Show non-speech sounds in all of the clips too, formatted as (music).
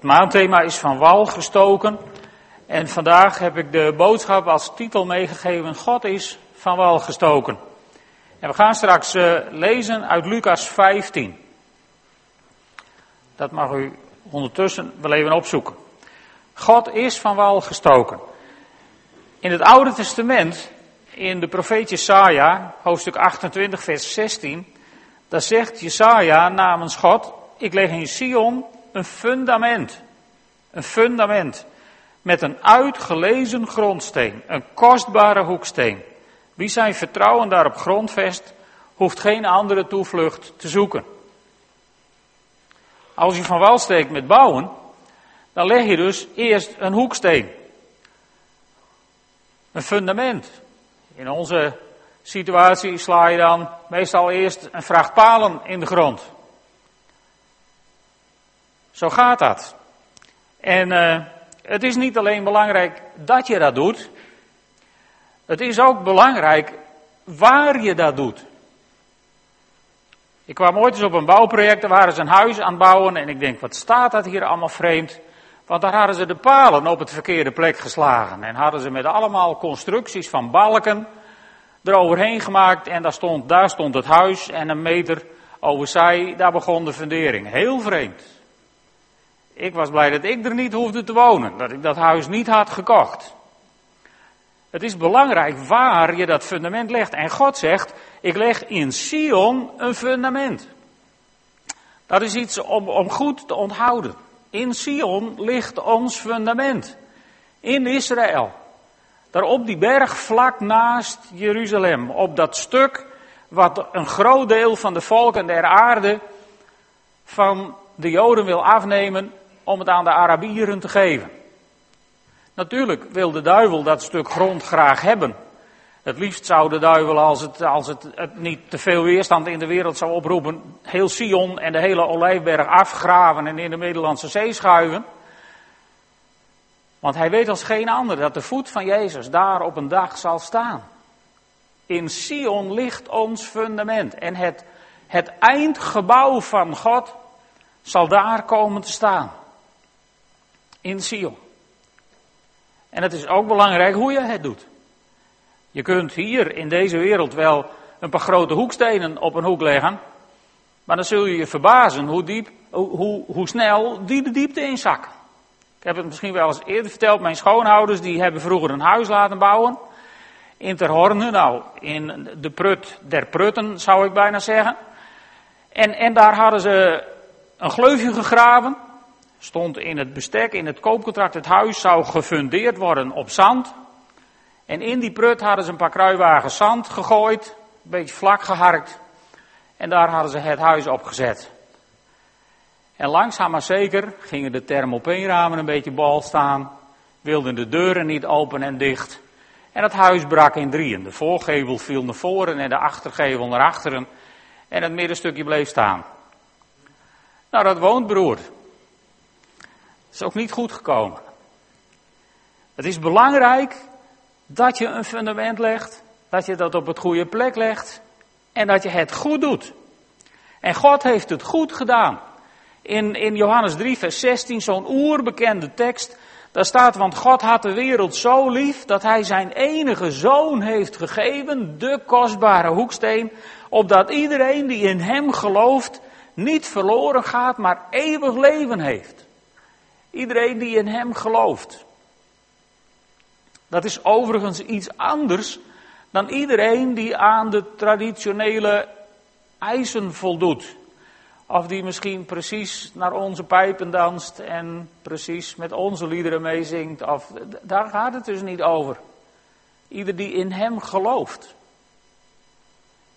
Het maandthema is van wal gestoken. En vandaag heb ik de boodschap als titel meegegeven: God is van wal gestoken. En we gaan straks uh, lezen uit Lucas 15. Dat mag u ondertussen wel even opzoeken. God is van wal gestoken. In het Oude Testament, in de profeet Jesaja, hoofdstuk 28, vers 16, daar zegt Jesaja namens God, ik leg in Sion een fundament. Een fundament. Met een uitgelezen grondsteen. Een kostbare hoeksteen. Wie zijn vertrouwen daarop grondvest, hoeft geen andere toevlucht te zoeken. Als je van wal steekt met bouwen, dan leg je dus eerst een hoeksteen. Een fundament. In onze situatie sla je dan meestal eerst een vracht palen in de grond. Zo gaat dat. En uh, het is niet alleen belangrijk dat je dat doet. Het is ook belangrijk waar je dat doet. Ik kwam ooit eens op een bouwproject, daar waren ze een huis aan het bouwen en ik denk, wat staat dat hier allemaal vreemd? Want daar hadden ze de palen op het verkeerde plek geslagen en hadden ze met allemaal constructies van balken eroverheen gemaakt en daar stond, daar stond het huis en een meter overzij, daar begon de fundering. Heel vreemd. Ik was blij dat ik er niet hoefde te wonen, dat ik dat huis niet had gekocht. Het is belangrijk waar je dat fundament legt. En God zegt, ik leg in Sion een fundament. Dat is iets om, om goed te onthouden. In Sion ligt ons fundament. In Israël. Daar op die berg vlak naast Jeruzalem. Op dat stuk wat een groot deel van de volken der aarde van de Joden wil afnemen om het aan de Arabieren te geven. Natuurlijk wil de duivel dat stuk grond graag hebben. Het liefst zou de duivel, als het, als het, het niet te veel weerstand in de wereld zou oproepen, heel Sion en de hele Olijfberg afgraven en in de Middellandse Zee schuiven. Want hij weet als geen ander dat de voet van Jezus daar op een dag zal staan. In Sion ligt ons fundament en het, het eindgebouw van God zal daar komen te staan in Sion. En het is ook belangrijk hoe je het doet. Je kunt hier in deze wereld wel een paar grote hoekstenen op een hoek leggen. Maar dan zul je je verbazen hoe, diep, hoe, hoe, snel die de diepte inzakken. Ik heb het misschien wel eens eerder verteld. Mijn schoonouders die hebben vroeger een huis laten bouwen. In Terhorne, nou in de prut der prutten zou ik bijna zeggen. En, en daar hadden ze een gleufje gegraven stond in het bestek, in het koopcontract, het huis zou gefundeerd worden op zand. En in die prut hadden ze een paar kruiwagens zand gegooid, een beetje vlak geharkt. En daar hadden ze het huis opgezet. En langzaam maar zeker gingen de thermopeenramen een beetje bal staan, wilden de deuren niet open en dicht. En het huis brak in drieën. De voorgevel viel naar voren en de achtergevel naar achteren. En het middenstukje bleef staan. Nou, dat woont broer is ook niet goed gekomen. Het is belangrijk dat je een fundament legt, dat je dat op het goede plek legt en dat je het goed doet. En God heeft het goed gedaan. In, in Johannes 3, vers 16, zo'n oerbekende tekst, daar staat, want God had de wereld zo lief dat hij zijn enige zoon heeft gegeven, de kostbare hoeksteen, opdat iedereen die in hem gelooft niet verloren gaat, maar eeuwig leven heeft. Iedereen die in hem gelooft. Dat is overigens iets anders dan iedereen die aan de traditionele eisen voldoet. Of die misschien precies naar onze pijpen danst en precies met onze liederen meezingt. Of, daar gaat het dus niet over. Ieder die in hem gelooft,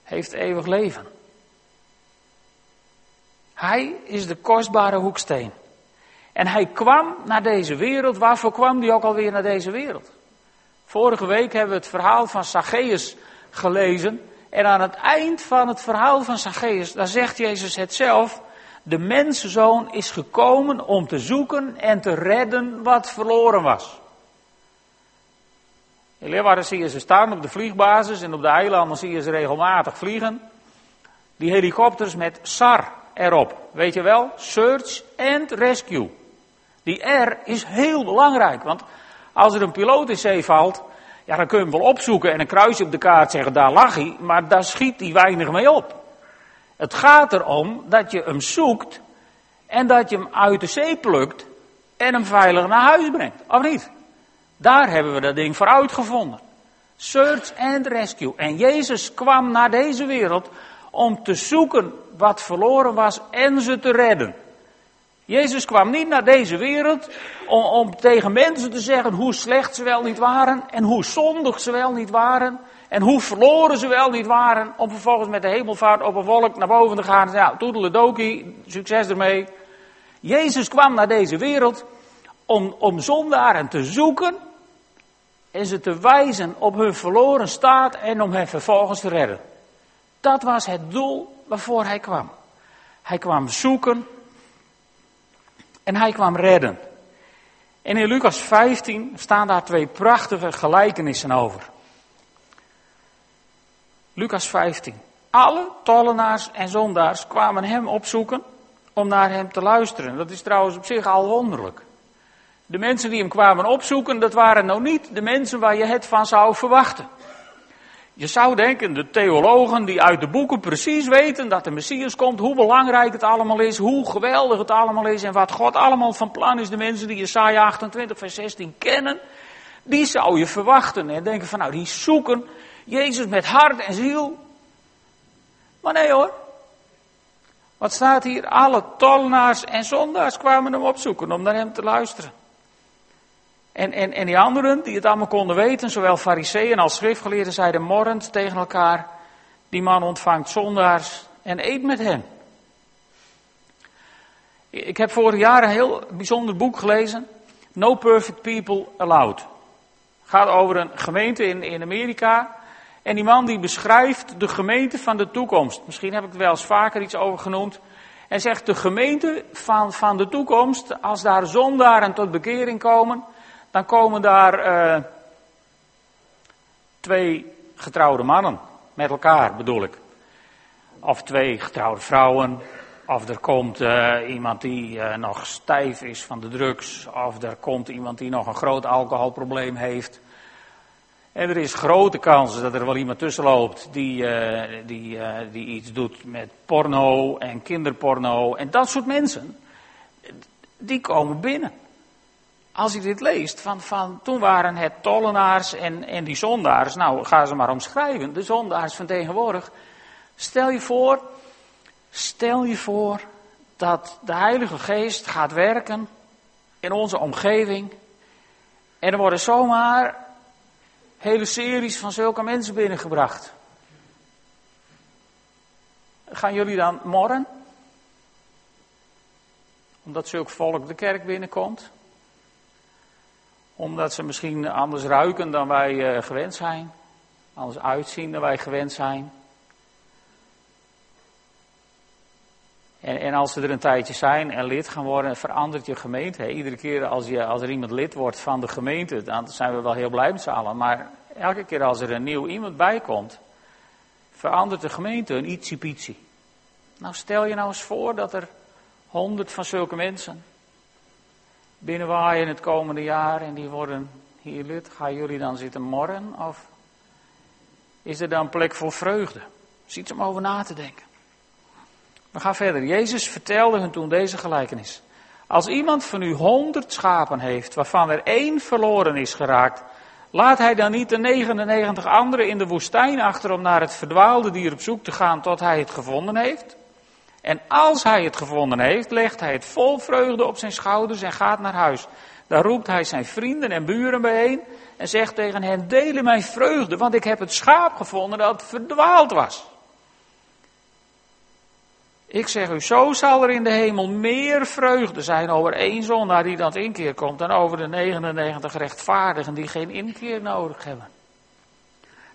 heeft eeuwig leven. Hij is de kostbare hoeksteen. En hij kwam naar deze wereld. Waarvoor kwam hij ook alweer naar deze wereld? Vorige week hebben we het verhaal van Zacchaeus gelezen. En aan het eind van het verhaal van Zacchaeus, daar zegt Jezus het zelf. De mensenzoon is gekomen om te zoeken en te redden wat verloren was. In Leeuwarden zie je ze staan op de vliegbasis en op de eilanden zie je ze regelmatig vliegen. Die helikopters met SAR erop. Weet je wel? Search and Rescue. Die R is heel belangrijk, want als er een piloot in zee valt, ja, dan kun je hem wel opzoeken en een kruisje op de kaart zeggen, daar lag hij, maar daar schiet hij weinig mee op. Het gaat erom dat je hem zoekt en dat je hem uit de zee plukt en hem veilig naar huis brengt, of niet? Daar hebben we dat ding voor uitgevonden. Search and rescue. En Jezus kwam naar deze wereld om te zoeken wat verloren was en ze te redden. Jezus kwam niet naar deze wereld om, om, tegen mensen te zeggen hoe slecht ze wel niet waren en hoe zondig ze wel niet waren en hoe verloren ze wel niet waren om vervolgens met de hemelvaart op een wolk naar boven te gaan ja, toedeledokie, succes ermee. Jezus kwam naar deze wereld om, om zondaren te zoeken en ze te wijzen op hun verloren staat en om hen vervolgens te redden. Dat was het doel waarvoor hij kwam. Hij kwam zoeken en hij kwam redden. En in Lucas 15 staan daar twee prachtige gelijkenissen over. Lucas 15. Alle tollenaars en zondaars kwamen hem opzoeken om naar hem te luisteren. Dat is trouwens op zich al wonderlijk. De mensen die hem kwamen opzoeken, dat waren nou niet de mensen waar je het van zou verwachten. Je zou denken, de theologen die uit de boeken precies weten dat de Messias komt, hoe belangrijk het allemaal is, hoe geweldig het allemaal is en wat God allemaal van plan is, de mensen die Jesaja 28 vers 16 kennen, die zou je verwachten en denken van nou, die zoeken Jezus met hart en ziel. Maar nee hoor. Wat staat hier? Alle tollenaars en zondaars kwamen hem opzoeken om naar hem te luisteren. En, en, en die anderen, die het allemaal konden weten, zowel fariseeën als schriftgeleerden, zeiden morrend tegen elkaar, die man ontvangt zondaars en eet met hen. Ik heb vorig jaar een heel bijzonder boek gelezen, No Perfect People Allowed. Het gaat over een gemeente in, in Amerika. En die man die beschrijft de gemeente van de toekomst. Misschien heb ik er wel eens vaker iets over genoemd. En zegt de gemeente van, van de toekomst, als daar zondaren tot bekering komen, dan komen daar uh, twee getrouwde mannen met elkaar, bedoel ik. Of twee getrouwde vrouwen. Of er komt uh, iemand die uh, nog stijf is van de drugs. Of er komt iemand die nog een groot alcoholprobleem heeft. En er is grote kans dat er wel iemand tussen loopt die, die, die iets doet met porno en kinderporno. En dat soort mensen, die komen binnen als je dit leest, van, van toen waren het tollenaars en, en die zondaars, nou ga ze maar omschrijven, de zondaars van tegenwoordig. Stel je voor, stel je voor dat de Heilige Geest gaat werken in onze omgeving en er worden zomaar hele series van zulke mensen binnengebracht. Gaan jullie dan morren? Omdat zulk volk de kerk binnenkomt? Omdat ze misschien anders ruiken dan wij uh, gewend zijn. Anders uitzien dan wij gewend zijn. En, en, als ze er een tijdje zijn en lid gaan worden, verandert je gemeente. Iedere keer als, je, als er iemand lid wordt van de gemeente, dan zijn we wel heel blij met z'n allen. Maar elke keer als er een nieuw iemand bij komt, verandert de gemeente een ietsiepietsie. Nou stel je nou eens voor dat er honderd van zulke mensen binnenwaaien het komende jaar en die worden hier lid. Gaan jullie dan zitten morren of is er dan plek voor vreugde? Is iets om over na te denken. We gaan verder. Jezus vertelde hun toen deze gelijkenis. Als iemand van u honderd schapen heeft, waarvan er één verloren is geraakt, laat hij dan niet de 99 anderen in de woestijn achter om naar het verdwaalde dier op zoek te gaan tot hij het gevonden heeft? En als hij het gevonden heeft, legt hij het vol vreugde op zijn schouders en gaat naar huis. Daar roept hij zijn vrienden en buren bijeen en zegt tegen hen, delen mijn vreugde, want ik heb het schaap gevonden dat verdwaald was. Ik zeg u, zo zal er in de hemel meer vreugde zijn over één zondaar die dat inkeer komt, dan over de 99 rechtvaardigen die geen inkeer nodig hebben.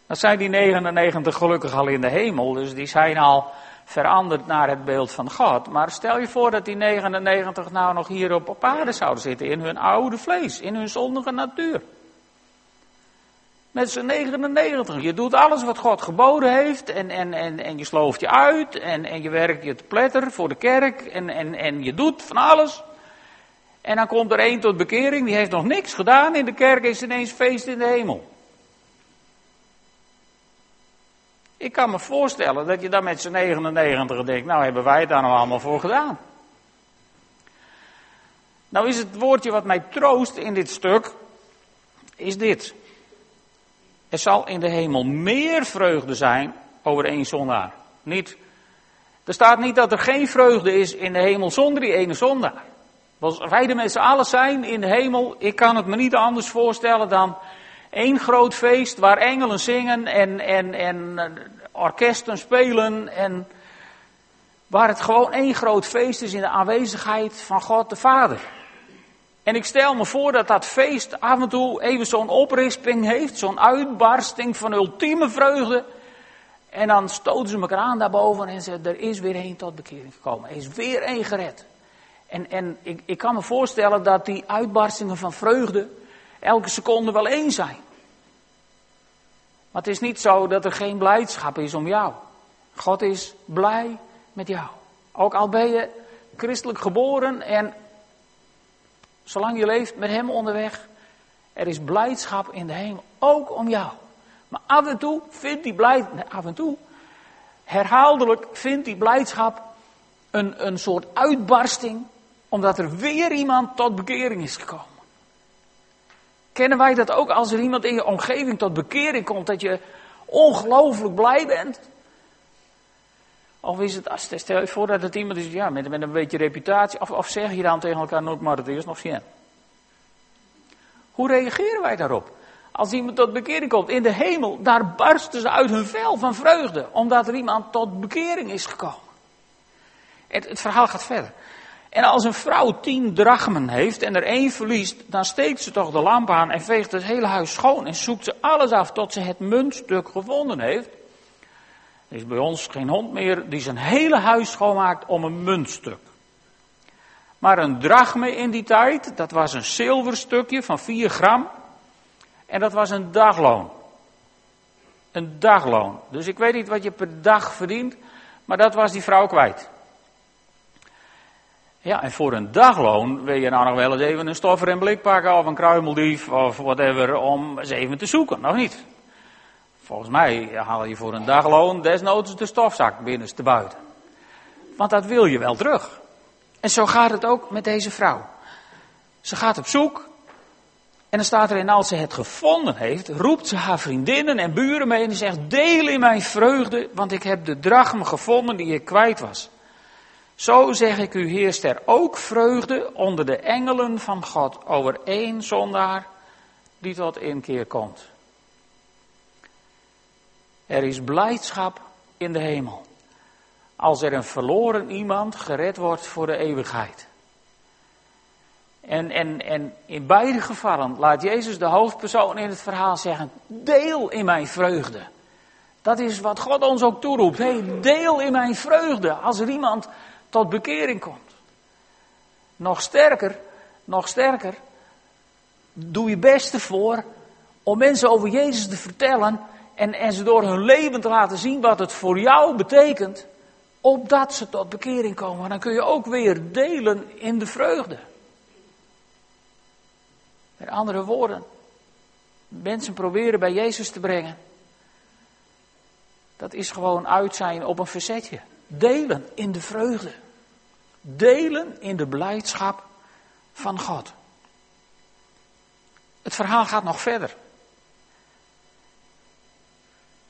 Dat zijn die 99 gelukkig al in de hemel, dus die zijn al veranderd naar het beeld van God. Maar stel je voor dat die 99 nou nog hier op, op aarde zouden zitten, in hun oude vlees, in hun zondige natuur. Met z'n 99. Je doet alles wat God geboden heeft en, en, en, en je slooft je uit en, en je werkt je te pletter voor de kerk en, en, en je doet van alles. En dan komt er één tot bekering, die heeft nog niks gedaan in de kerk, is ineens feest in de hemel. Ik kan me voorstellen dat je dan met z'n 99 denkt, nou hebben wij het daar nou allemaal voor gedaan. Nou is het woordje wat mij troost in dit stuk, is dit. Er zal in de hemel meer vreugde zijn over één zondaar. Niet, er staat niet dat er geen vreugde is in de hemel zonder die ene zondaar. Als wij met z'n allen zijn in de hemel, ik kan het me niet anders voorstellen dan één groot feest waar engelen zingen en, en, en orkesten spelen en waar het gewoon één groot feest is in de aanwezigheid van God de Vader. En ik stel me voor dat dat feest af en toe even zo'n oprisping heeft, zo'n uitbarsting van ultieme vreugde. En dan stoten ze elkaar aan daarboven en zeggen, er is weer één tot bekering gekomen. Er is weer één gered. En, en ik, ik kan me voorstellen dat die uitbarstingen van vreugde elke seconde wel één zijn. Maar het is niet zo dat er geen blijdschap is om jou. God is blij met jou. Ook al ben je christelijk geboren en zolang je leeft met Hem onderweg, er is blijdschap in de hemel, ook om jou. Maar af en toe vindt die blijdschap, af en toe, herhaaldelijk vindt die blijdschap een, een soort uitbarsting, omdat er weer iemand tot bekering is gekomen. Kennen wij dat ook als er iemand in je omgeving tot bekering komt, dat je ongelooflijk blij bent? Of is het, als, stel je voor dat het iemand is ja, met, met een beetje reputatie, of, of zeg je dan tegen elkaar nooit maar het eerst nog zien? Hoe reageren wij daarop? Als iemand tot bekering komt in de hemel, daar barsten ze uit hun vel van vreugde, omdat er iemand tot bekering is gekomen. Het, het verhaal gaat verder. En als een vrouw tien drachmen heeft en er één verliest, dan steekt ze toch de lamp aan en veegt het hele huis schoon en zoekt ze alles af tot ze het muntstuk gevonden heeft. Er is bij ons geen hond meer die zijn hele huis schoonmaakt om een muntstuk. Maar een drachme in die tijd, dat was een zilverstukje van 4 gram. En dat was een dagloon. Een dagloon. Dus ik weet niet wat je per dag verdient, maar dat was die vrouw kwijt. Ja, en voor een dagloon wil je nou nog wel eens even een stoffer en blik pakken of een kruimeldief of whatever om eens even te zoeken, nog niet? Volgens mij haal je voor een dagloon desnoods de stofzak binnenste buiten. Want dat wil je wel terug. En zo gaat het ook met deze vrouw. Ze gaat op zoek. En dan staat erin, als ze het gevonden heeft, roept ze haar vriendinnen en buren mee en zegt, deel in mijn vreugde, want ik heb de drachm gevonden die ik kwijt was. Zo zeg ik u, heerst er ook vreugde onder de engelen van God over één zondaar die tot inkeer komt. Er is blijdschap in de hemel. Als er een verloren iemand gered wordt voor de eeuwigheid. En, en, en in beide gevallen laat Jezus de hoofdpersoon in het verhaal zeggen: Deel in mijn vreugde. Dat is wat God ons ook toeroept. Deel in mijn vreugde als er iemand tot bekering komt. Nog sterker, nog sterker, doe je best ervoor om mensen over Jezus te vertellen en, en ze door hun leven te laten zien wat het voor jou betekent, opdat ze tot bekering komen. Dan kun je ook weer delen in de vreugde. Met andere woorden, mensen proberen bij Jezus te brengen. Dat is gewoon uit zijn op een verzetje. Delen in de vreugde. Delen in de blijdschap van God. Het verhaal gaat nog verder.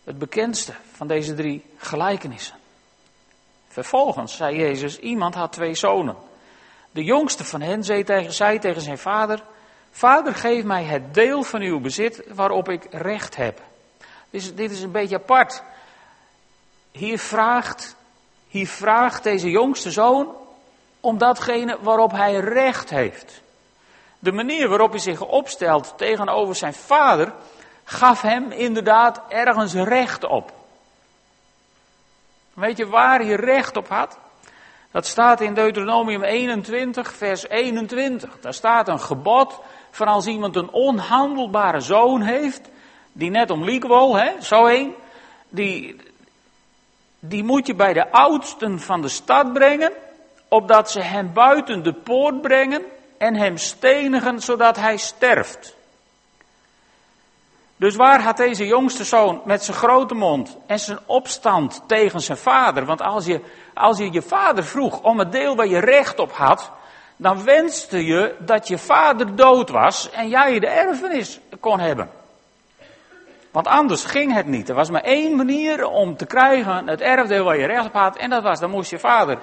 Het bekendste van deze drie gelijkenissen. Vervolgens zei Jezus, iemand had twee zonen. De jongste van hen zei tegen, tegen zijn vader, Vader geef mij het deel van uw bezit waarop ik recht heb. Dit is een beetje apart. Hier vraagt, hier vraagt deze jongste zoon om datgene waarop hij recht heeft. De manier waarop hij zich opstelt tegenover zijn vader gaf hem inderdaad ergens recht op. Weet je waar hij recht op had? Dat staat in Deuteronomium 21, vers 21. Daar staat een gebod van als iemand een onhandelbare zoon heeft, die net om liek hè, zo een, die, die moet je bij de oudsten van de stad brengen, opdat ze hem buiten de poort brengen en hem stenigen zodat hij sterft. Dus waar had deze jongste zoon met zijn grote mond en zijn opstand tegen zijn vader? Want als je, als je je vader vroeg om het deel waar je recht op had, dan wenste je dat je vader dood was en jij de erfenis kon hebben. Want anders ging het niet. Er was maar één manier om te krijgen het erfdeel waar je recht op had en dat was, dan moest je vader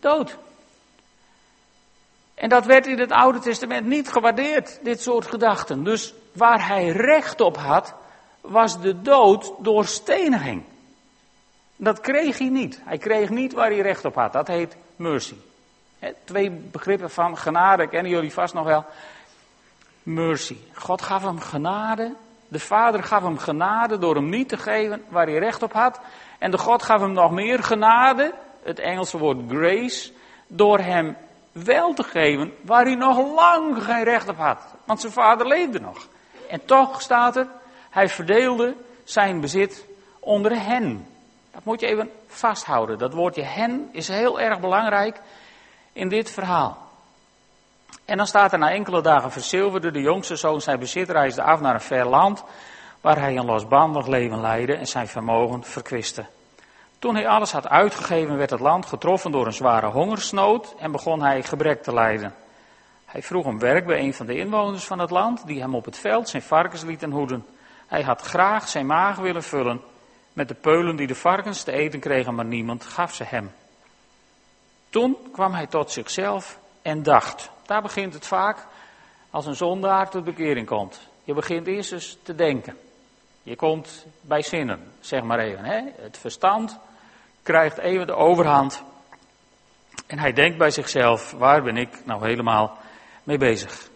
dood. En dat werd in het Oude Testament niet gewaardeerd, dit soort gedachten. Dus waar hij recht op had, was de dood door steniging. Dat kreeg hij niet. Hij kreeg niet waar hij recht op had. Dat heet mercy. twee begrippen van genade kennen jullie vast nog wel. Mercy. God gaf hem genade. De Vader gaf hem genade door hem niet te geven waar hij recht op had. En de God gaf hem nog meer genade. Het Engelse woord grace. Door hem wel te geven waar hij nog lang geen recht op had. Want zijn vader leefde nog. En toch staat er, hij verdeelde zijn bezit onder hen. Dat moet je even vasthouden. Dat woordje hen is heel erg belangrijk in dit verhaal. En dan staat er na enkele dagen verzilverde de jongste zoon zijn bezit reisde af naar een ver land, waar hij een losbandig leven leidde en zijn vermogen verkwiste. Toen hij alles had uitgegeven, werd het land getroffen door een zware hongersnood en begon hij gebrek te lijden. Hij vroeg om werk bij een van de inwoners van het land, die hem op het veld zijn varkens lieten hoeden. Hij had graag zijn maag willen vullen met de peulen die de varkens te eten kregen, maar niemand gaf ze hem. Toen kwam hij tot zichzelf en dacht. Daar begint het vaak als een zondaar tot bekering komt. Je begint eerst eens te denken. Je komt bij zinnen, zeg maar even. Hè? Het verstand krijgt even de overhand. En hij denkt bij zichzelf, waar ben ik nou helemaal mee bezig?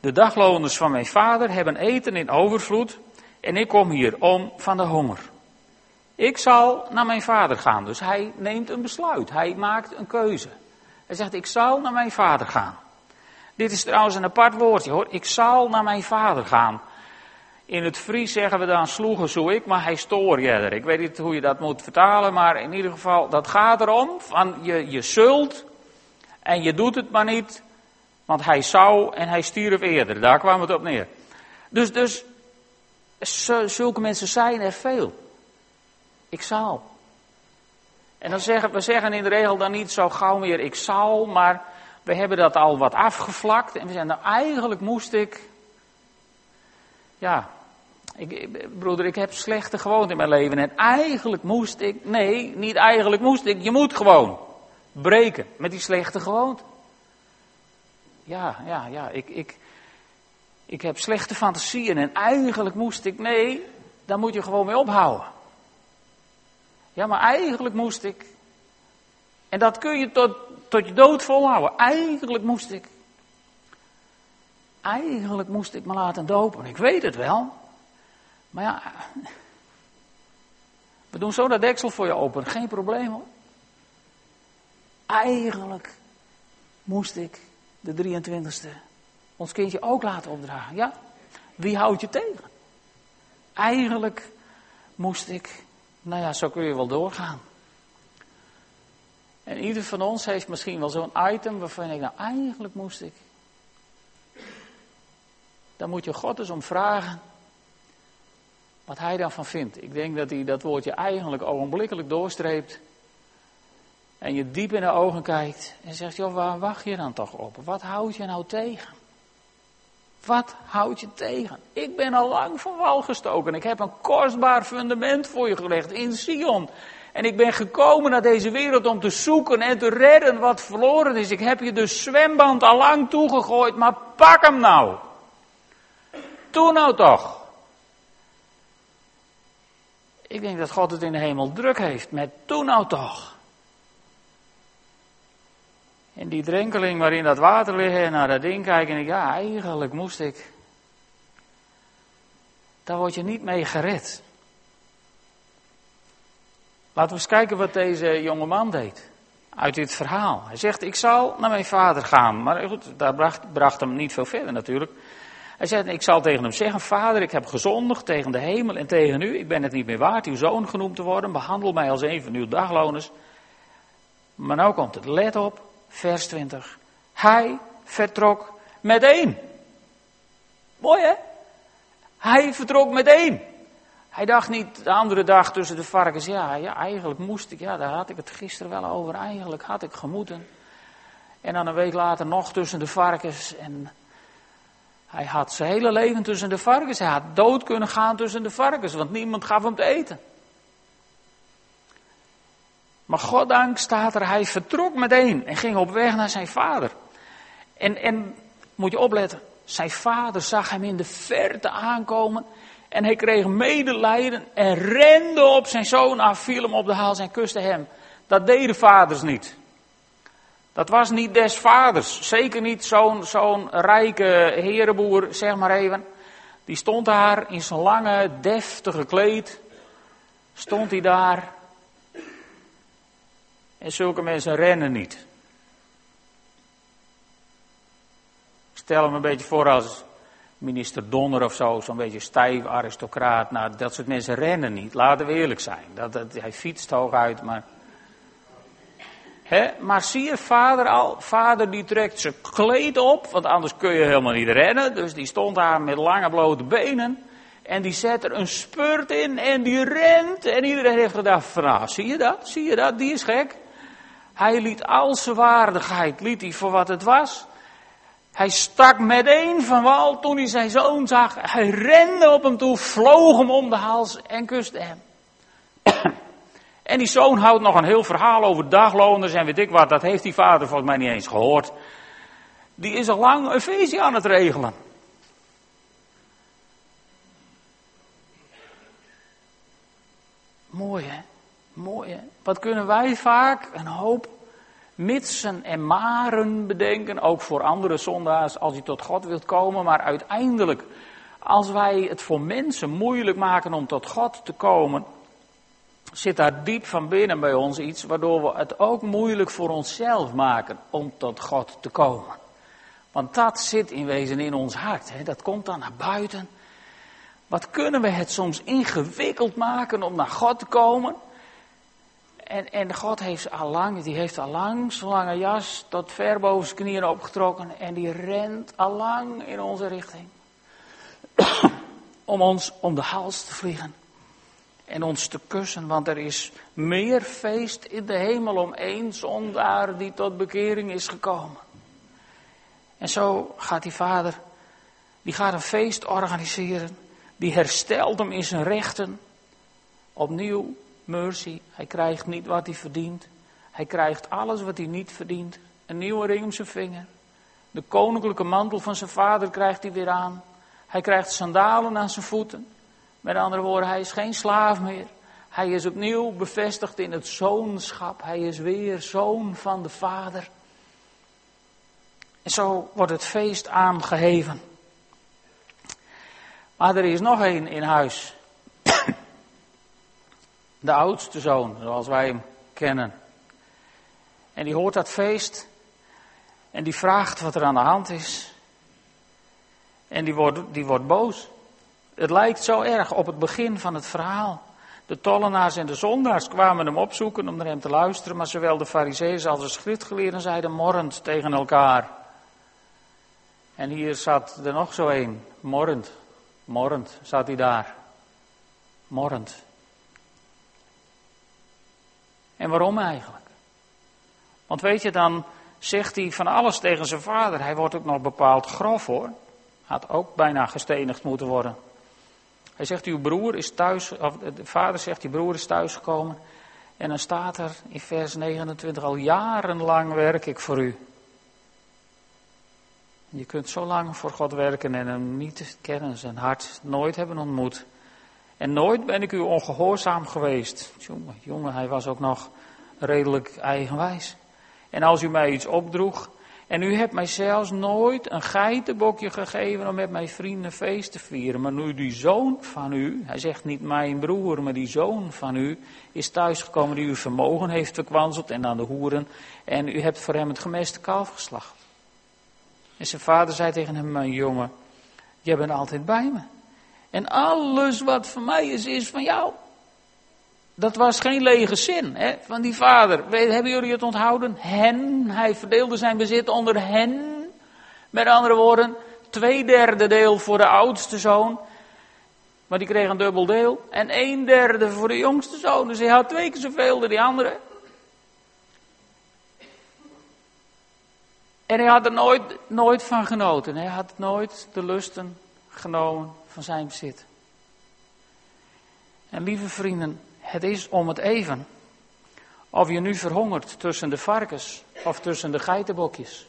De dagloners van mijn vader hebben eten in overvloed en ik kom hier om van de honger. Ik zal naar mijn vader gaan. Dus hij neemt een besluit. Hij maakt een keuze. Hij zegt, ik zal naar mijn vader gaan. Dit is trouwens een apart woordje hoor. Ik zal naar mijn vader gaan. In het Fries zeggen we dan sloegen zo ik, maar hij stoor er. Ik weet niet hoe je dat moet vertalen, maar in ieder geval, dat gaat erom van je, je zult en je doet het maar niet, want hij zou en hij stierf eerder. Daar kwam het op neer. Dus, dus zulke mensen zijn er veel. Ik zal. En dan zeggen we zeggen in de regel dan niet zo gauw meer ik zal, maar we hebben dat al wat afgevlakt en we zeggen nou eigenlijk moest ik, ja, ik, broeder, ik heb slechte gewoonten in mijn leven. En eigenlijk moest ik, nee, niet eigenlijk moest ik, je moet gewoon breken met die slechte gewoonte. Ja, ja, ja, ik, ik, ik heb slechte fantasieën en eigenlijk moest ik, nee, daar moet je gewoon mee ophouden. Ja, maar eigenlijk moest ik. En dat kun je tot, tot je dood volhouden. Eigenlijk moest ik. Eigenlijk moest ik me laten dopen. Ik weet het wel. Maar ja, we doen zo dat deksel voor je open. Geen probleem hoor. Eigenlijk moest ik de 23ste ons kindje ook laten opdragen. Ja, wie houdt je tegen? Eigenlijk moest ik, nou ja, zo kun je wel doorgaan. En ieder van ons heeft misschien wel zo'n item waarvan ik, nou eigenlijk moest ik. Dan moet je God eens om vragen wat hij daarvan vindt. Ik denk dat hij dat woordje eigenlijk ogenblikkelijk doorstreept. En je diep in de ogen kijkt en zegt, joh, waar wacht je dan toch op? Wat houd je nou tegen? Wat houd je tegen? Ik ben al lang van wal gestoken. Ik heb een kostbaar fundament voor je gelegd in Sion. En ik ben gekomen naar deze wereld om te zoeken en te redden wat verloren is. Ik heb je de zwemband al lang toegegooid, maar pak hem nou. Doe nou toch. Ik denk dat God het in de hemel druk heeft met toen nou toch. En die drenkeling waarin dat water ligt en naar dat ding kijken en ik, ja, eigenlijk moest ik. Daar word je niet mee gered. Laten we eens kijken wat deze jonge man deed. Uit dit verhaal. Hij zegt, ik zal naar mijn vader gaan. Maar goed, daar bracht, bracht hem niet veel verder natuurlijk. Hij zei, ik zal tegen hem zeggen, vader, ik heb gezondigd tegen de hemel en tegen u. Ik ben het niet meer waard uw zoon genoemd te worden. Behandel mij als een van uw dagloners. Maar nou komt het, let op, vers 20. Hij vertrok met één. Mooi hè? Hij vertrok met één. Hij dacht niet de andere dag tussen de varkens, ja, ja, eigenlijk moest ik, ja, daar had ik het gisteren wel over, eigenlijk had ik gemoeten. En dan een week later nog tussen de varkens en hij had zijn hele leven tussen de varkens. Hij had dood kunnen gaan tussen de varkens, want niemand gaf hem te eten. Maar goddank staat er, hij vertrok meteen en ging op weg naar zijn vader. En, en moet je opletten, zijn vader zag hem in de verte aankomen en hij kreeg medelijden en rende op zijn zoon af, viel hem op de hals en kuste hem. Dat deden vaders niet. Dat was niet des vaders. Zeker niet zo'n zo'n rijke herenboer, zeg maar even. Die stond daar in zijn lange, deftige kleed. Stond hij daar. En zulke mensen rennen niet. stel hem een beetje voor als minister Donner of zo, zo'n beetje stijf aristocraat. Nou, dat soort mensen rennen niet, laten we eerlijk zijn. Dat, hij fietst hooguit, maar maar zie je vader al? Vader die trekt zijn kleed op, want anders kun je helemaal niet rennen. Dus die stond daar met lange blote benen. En die zet er een spurt in en die rent. En iedereen heeft gedacht van, nou, zie je dat? Zie je dat? Die is gek. Hij liet al zijn waardigheid, liet hij voor wat het was. Hij stak meteen van wal toen hij zijn zoon zag. Hij rende op hem toe, vloog hem om de hals en kuste hem. (coughs) En die zoon houdt nog een heel verhaal over dagloners en weet ik wat. Dat heeft die vader volgens mij niet eens gehoord. Die is al lang een feestje aan het regelen. Mooi hè? Mooi hè? Wat kunnen wij vaak een hoop mitsen en maren bedenken, ook voor andere zondaars als je tot God wilt komen, maar uiteindelijk, als wij het voor mensen moeilijk maken om tot God te komen, zit daar diep van binnen bij ons iets waardoor we het ook moeilijk voor onszelf maken om tot God te komen. Want dat zit in wezen in ons hart. Hè? Dat komt dan naar buiten. Wat kunnen we het soms ingewikkeld maken om naar God te komen? En, en God heeft al lang, die heeft al lang zijn lange jas tot ver boven zijn knieën opgetrokken. En die rent al lang in onze richting. om ons om de hals te vliegen en ons te kussen, want er is meer feest in de hemel om één zondaar die tot bekering is gekomen. En zo gaat die vader, die gaat een feest organiseren, die herstelt hem in zijn rechten. Opnieuw, mercy, hij krijgt niet wat hij verdient. Hij krijgt alles wat hij niet verdient. Een nieuwe ring om zijn vinger. De koninklijke mantel van zijn vader krijgt hij weer aan. Hij krijgt sandalen aan zijn voeten. Met andere woorden, hij is geen slaaf meer. Hij is opnieuw bevestigd in het zoonschap. Hij is weer zoon van de Vader. En zo wordt het feest aangeheven. Maar er is nog één in huis. De oudste zoon, zoals wij hem kennen. En die hoort dat feest. En die vraagt wat er aan de hand is. En die wordt, die wordt boos. Het lijkt zo erg op het begin van het verhaal. De tollenaars en de zondaars kwamen hem opzoeken om naar hem te luisteren, maar zowel de fariseeën als de schriftgeleerden zeiden morrend tegen elkaar. En hier zat er nog zo een, morrend, morrend zat hij daar. Morrend. En waarom eigenlijk? Want weet je, dan zegt hij van alles tegen zijn vader. Hij wordt ook nog bepaald grof hoor. Had ook bijna gestenigd moeten worden. Hij zegt, uw broer is thuis, of de vader zegt, uw broer is thuisgekomen. En dan staat er in vers 29, al jarenlang werk ik voor u. Je kunt zo lang voor God werken en hem niet kennen, zijn hart nooit hebben ontmoet. En nooit ben ik u ongehoorzaam geweest. Jongen, jongen, hij was ook nog redelijk eigenwijs. En als u mij iets opdroeg, en u hebt mij zelfs nooit een geitenbokje gegeven om met mijn vrienden feest te vieren. Maar nu die zoon van u, hij zegt niet mijn broer, maar die zoon van u, is thuisgekomen die uw vermogen heeft verkwanseld en aan de hoeren. En u hebt voor hem het gemeste kalf geslacht. En zijn vader zei tegen hem, mijn jongen, jij bent altijd bij me. En alles wat van mij is, is van jou. Dat was geen lege zin hè, van die vader. Hebben jullie het onthouden? Hen, hij verdeelde zijn bezit onder hen. Met andere woorden, twee derde deel voor de oudste zoon. Maar die kreeg een dubbel deel. En een derde voor de jongste zoon. Dus hij had twee keer zoveel dan die andere. En hij had er nooit, nooit van genoten. Hij had nooit de lusten genomen van zijn bezit. En lieve vrienden, het is om het even. Of je nu verhongert tussen de varkens of tussen de geitenbokjes.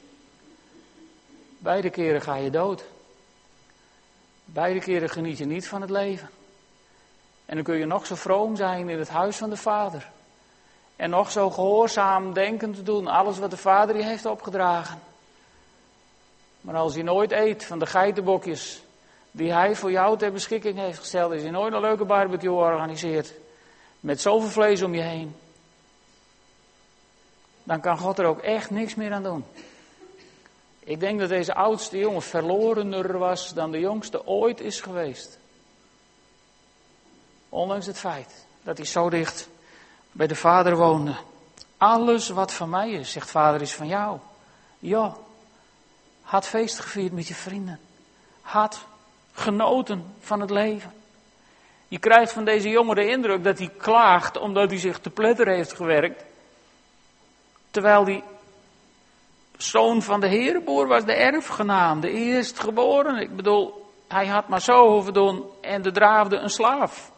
Beide keren ga je dood. Beide keren geniet je niet van het leven. En dan kun je nog zo vroom zijn in het huis van de Vader. En nog zo gehoorzaam denken te doen, alles wat de Vader je heeft opgedragen. Maar als je nooit eet van de geitenbokjes die hij voor jou ter beschikking heeft gesteld, is je nooit een leuke barbecue organiseert. Met zoveel vlees om je heen. Dan kan God er ook echt niks meer aan doen. Ik denk dat deze oudste jongen verlorener was dan de jongste ooit is geweest. Ondanks het feit dat hij zo dicht bij de vader woonde. Alles wat van mij is, zegt vader, is van jou. Ja, had feest gevierd met je vrienden. Had genoten van het leven. Je krijgt van deze jongen de indruk dat hij klaagt omdat hij zich te pletter heeft gewerkt. Terwijl die zoon van de herenboer was de erfgenaam, de eerstgeboren. Ik bedoel, hij had maar zo hoeven doen en de draafde een slaaf.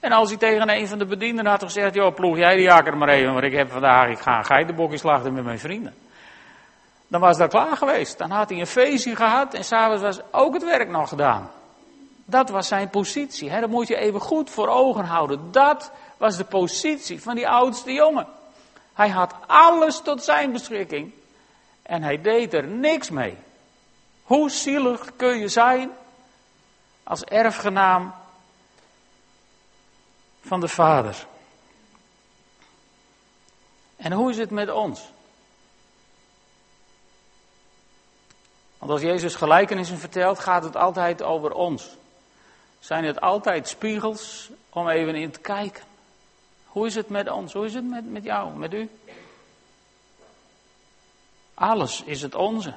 En als hij tegen een van de bedienden had gezegd, joh ploeg jij die jakker maar even, want ik heb vandaag, ik ga een geitenbokje slachten met mijn vrienden. Dan was dat klaar geweest. Dan had hij een feestje gehad en s'avonds was ook het werk nog gedaan. Dat was zijn positie. Hè? Dat moet je even goed voor ogen houden. Dat was de positie van die oudste jongen. Hij had alles tot zijn beschikking. En hij deed er niks mee. Hoe zielig kun je zijn als erfgenaam van de Vader? En hoe is het met ons? Want als Jezus gelijkenissen vertelt, gaat het altijd over ons. Zijn het altijd spiegels om even in te kijken? Hoe is het met ons? Hoe is het met, met jou, met u? Alles is het onze.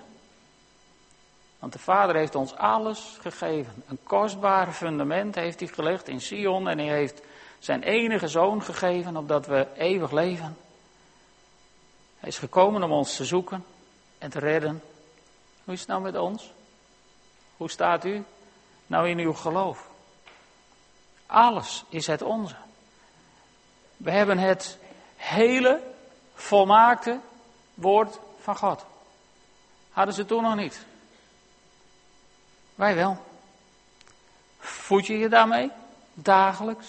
Want de Vader heeft ons alles gegeven. Een kostbaar fundament heeft hij gelegd in Sion en hij heeft zijn enige zoon gegeven opdat we eeuwig leven. Hij is gekomen om ons te zoeken en te redden. Hoe is het nou met ons? Hoe staat u nou in uw geloof? Alles is het onze. We hebben het hele volmaakte woord van God. Hadden ze toen nog niet. Wij wel. Voed je je daarmee? Dagelijks.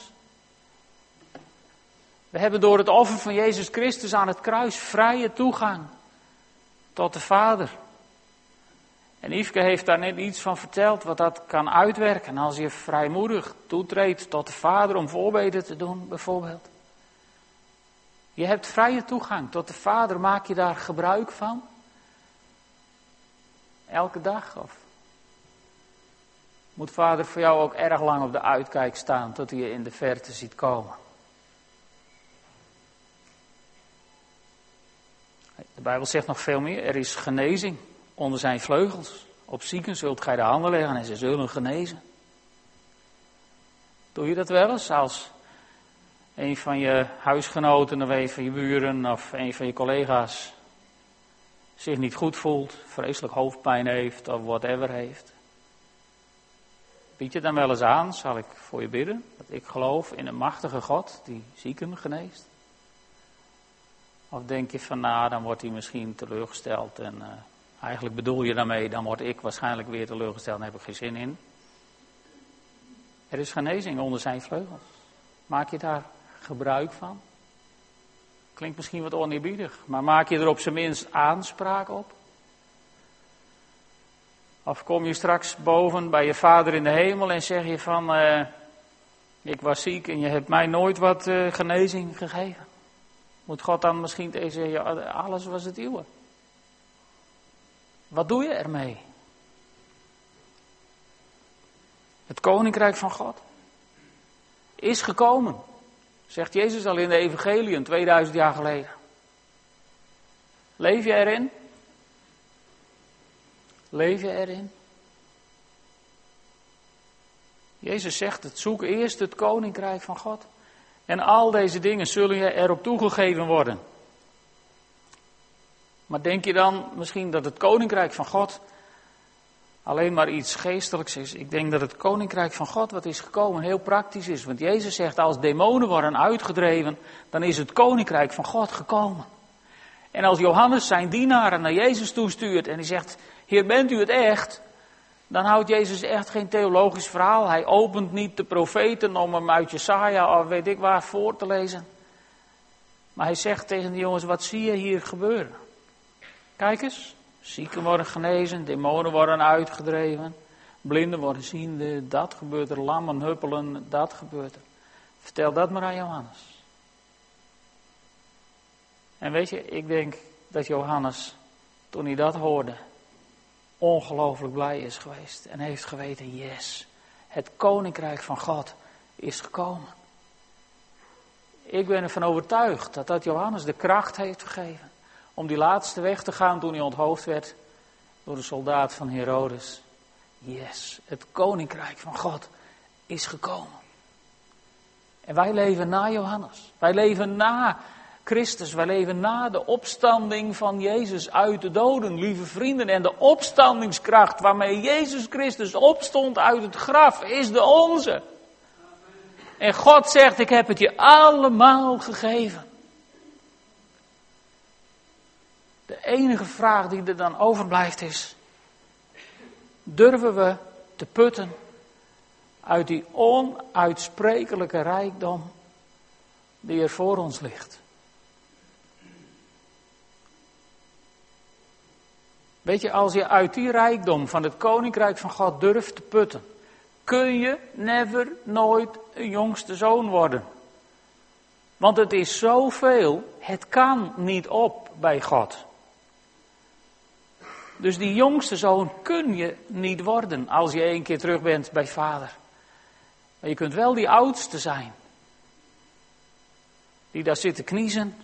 We hebben door het offer van Jezus Christus aan het kruis vrije toegang tot de Vader. En Yveske heeft daar net iets van verteld wat dat kan uitwerken als je vrijmoedig toetreedt tot de Vader om voorbeden te doen, bijvoorbeeld. Je hebt vrije toegang tot de Vader, maak je daar gebruik van? Elke dag? Of moet Vader voor jou ook erg lang op de uitkijk staan tot hij je in de verte ziet komen? De Bijbel zegt nog veel meer. Er is genezing onder zijn vleugels. Op zieken zult gij de handen leggen en ze zullen genezen. Doe je dat wel eens als een van je huisgenoten of een van je buren of een van je collega's zich niet goed voelt, vreselijk hoofdpijn heeft of whatever heeft? Bied je dan wel eens aan, zal ik voor je bidden, dat ik geloof in een machtige God die zieken geneest? Of denk je van, nou, dan wordt hij misschien teleurgesteld en uh, Eigenlijk bedoel je daarmee, dan word ik waarschijnlijk weer teleurgesteld, daar heb ik geen zin in. Er is genezing onder zijn vleugels. Maak je daar gebruik van? Klinkt misschien wat oneerbiedig, maar maak je er op zijn minst aanspraak op? Of kom je straks boven bij je vader in de hemel en zeg je van, uh, ik was ziek en je hebt mij nooit wat uh, genezing gegeven? Moet God dan misschien tegen je, alles was het uwe? Wat doe je ermee? Het koninkrijk van God is gekomen, zegt Jezus al in de Evangelie 2000 jaar geleden. Leef je erin? Leef je erin? Jezus zegt het, zoek eerst het koninkrijk van God. En al deze dingen zullen je erop toegegeven worden. Maar denk je dan misschien dat het koninkrijk van God alleen maar iets geestelijks is? Ik denk dat het koninkrijk van God wat is gekomen heel praktisch is. Want Jezus zegt als demonen worden uitgedreven, dan is het koninkrijk van God gekomen. En als Johannes zijn dienaren naar Jezus toestuurt en hij zegt, hier bent u het echt, dan houdt Jezus echt geen theologisch verhaal. Hij opent niet de profeten om hem uit Jesaja of weet ik waar voor te lezen. Maar hij zegt tegen de jongens, wat zie je hier gebeuren? Kijk eens, zieken worden genezen, demonen worden uitgedreven, blinden worden ziende, dat gebeurt er, lammen huppelen, dat gebeurt er. Vertel dat maar aan Johannes. En weet je, ik denk dat Johannes, toen hij dat hoorde, ongelooflijk blij is geweest. En heeft geweten, yes, het koninkrijk van God is gekomen. Ik ben ervan overtuigd dat dat Johannes de kracht heeft gegeven om die laatste weg te gaan toen hij onthoofd werd door de soldaat van Herodes. Yes, het koninkrijk van God is gekomen. En wij leven na Johannes. Wij leven na Christus. Wij leven na de opstanding van Jezus uit de doden, lieve vrienden. En de opstandingskracht waarmee Jezus Christus opstond uit het graf is de onze. En God zegt, ik heb het je allemaal gegeven. De enige vraag die er dan overblijft is, durven we te putten uit die onuitsprekelijke rijkdom die er voor ons ligt? Weet je, als je uit die rijkdom van het koninkrijk van God durft te putten, kun je never, nooit een jongste zoon worden. Want het is zoveel, het kan niet op bij God. Dus die jongste zoon kun je niet worden als je één keer terug bent bij vader. Maar je kunt wel die oudste zijn. Die daar zit te kniezen.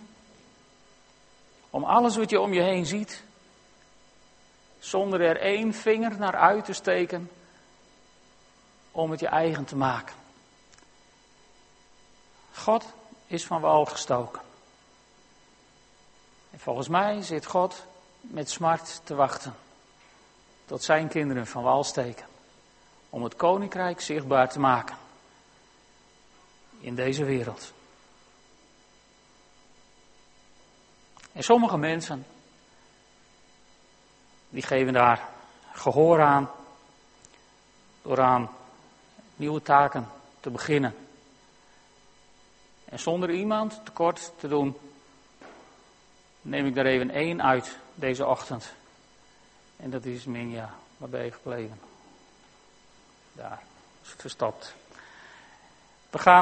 Om alles wat je om je heen ziet zonder er één vinger naar uit te steken om het je eigen te maken. God is van wal gestoken. En volgens mij zit God met smart te wachten tot zijn kinderen van wal steken. Om het koninkrijk zichtbaar te maken in deze wereld. En sommige mensen die geven daar gehoor aan door aan nieuwe taken te beginnen. En zonder iemand tekort te doen, neem ik er even één uit deze ochtend. En dat is Minja. Waar ben je gebleven? Daar, is het verstopt. We gaan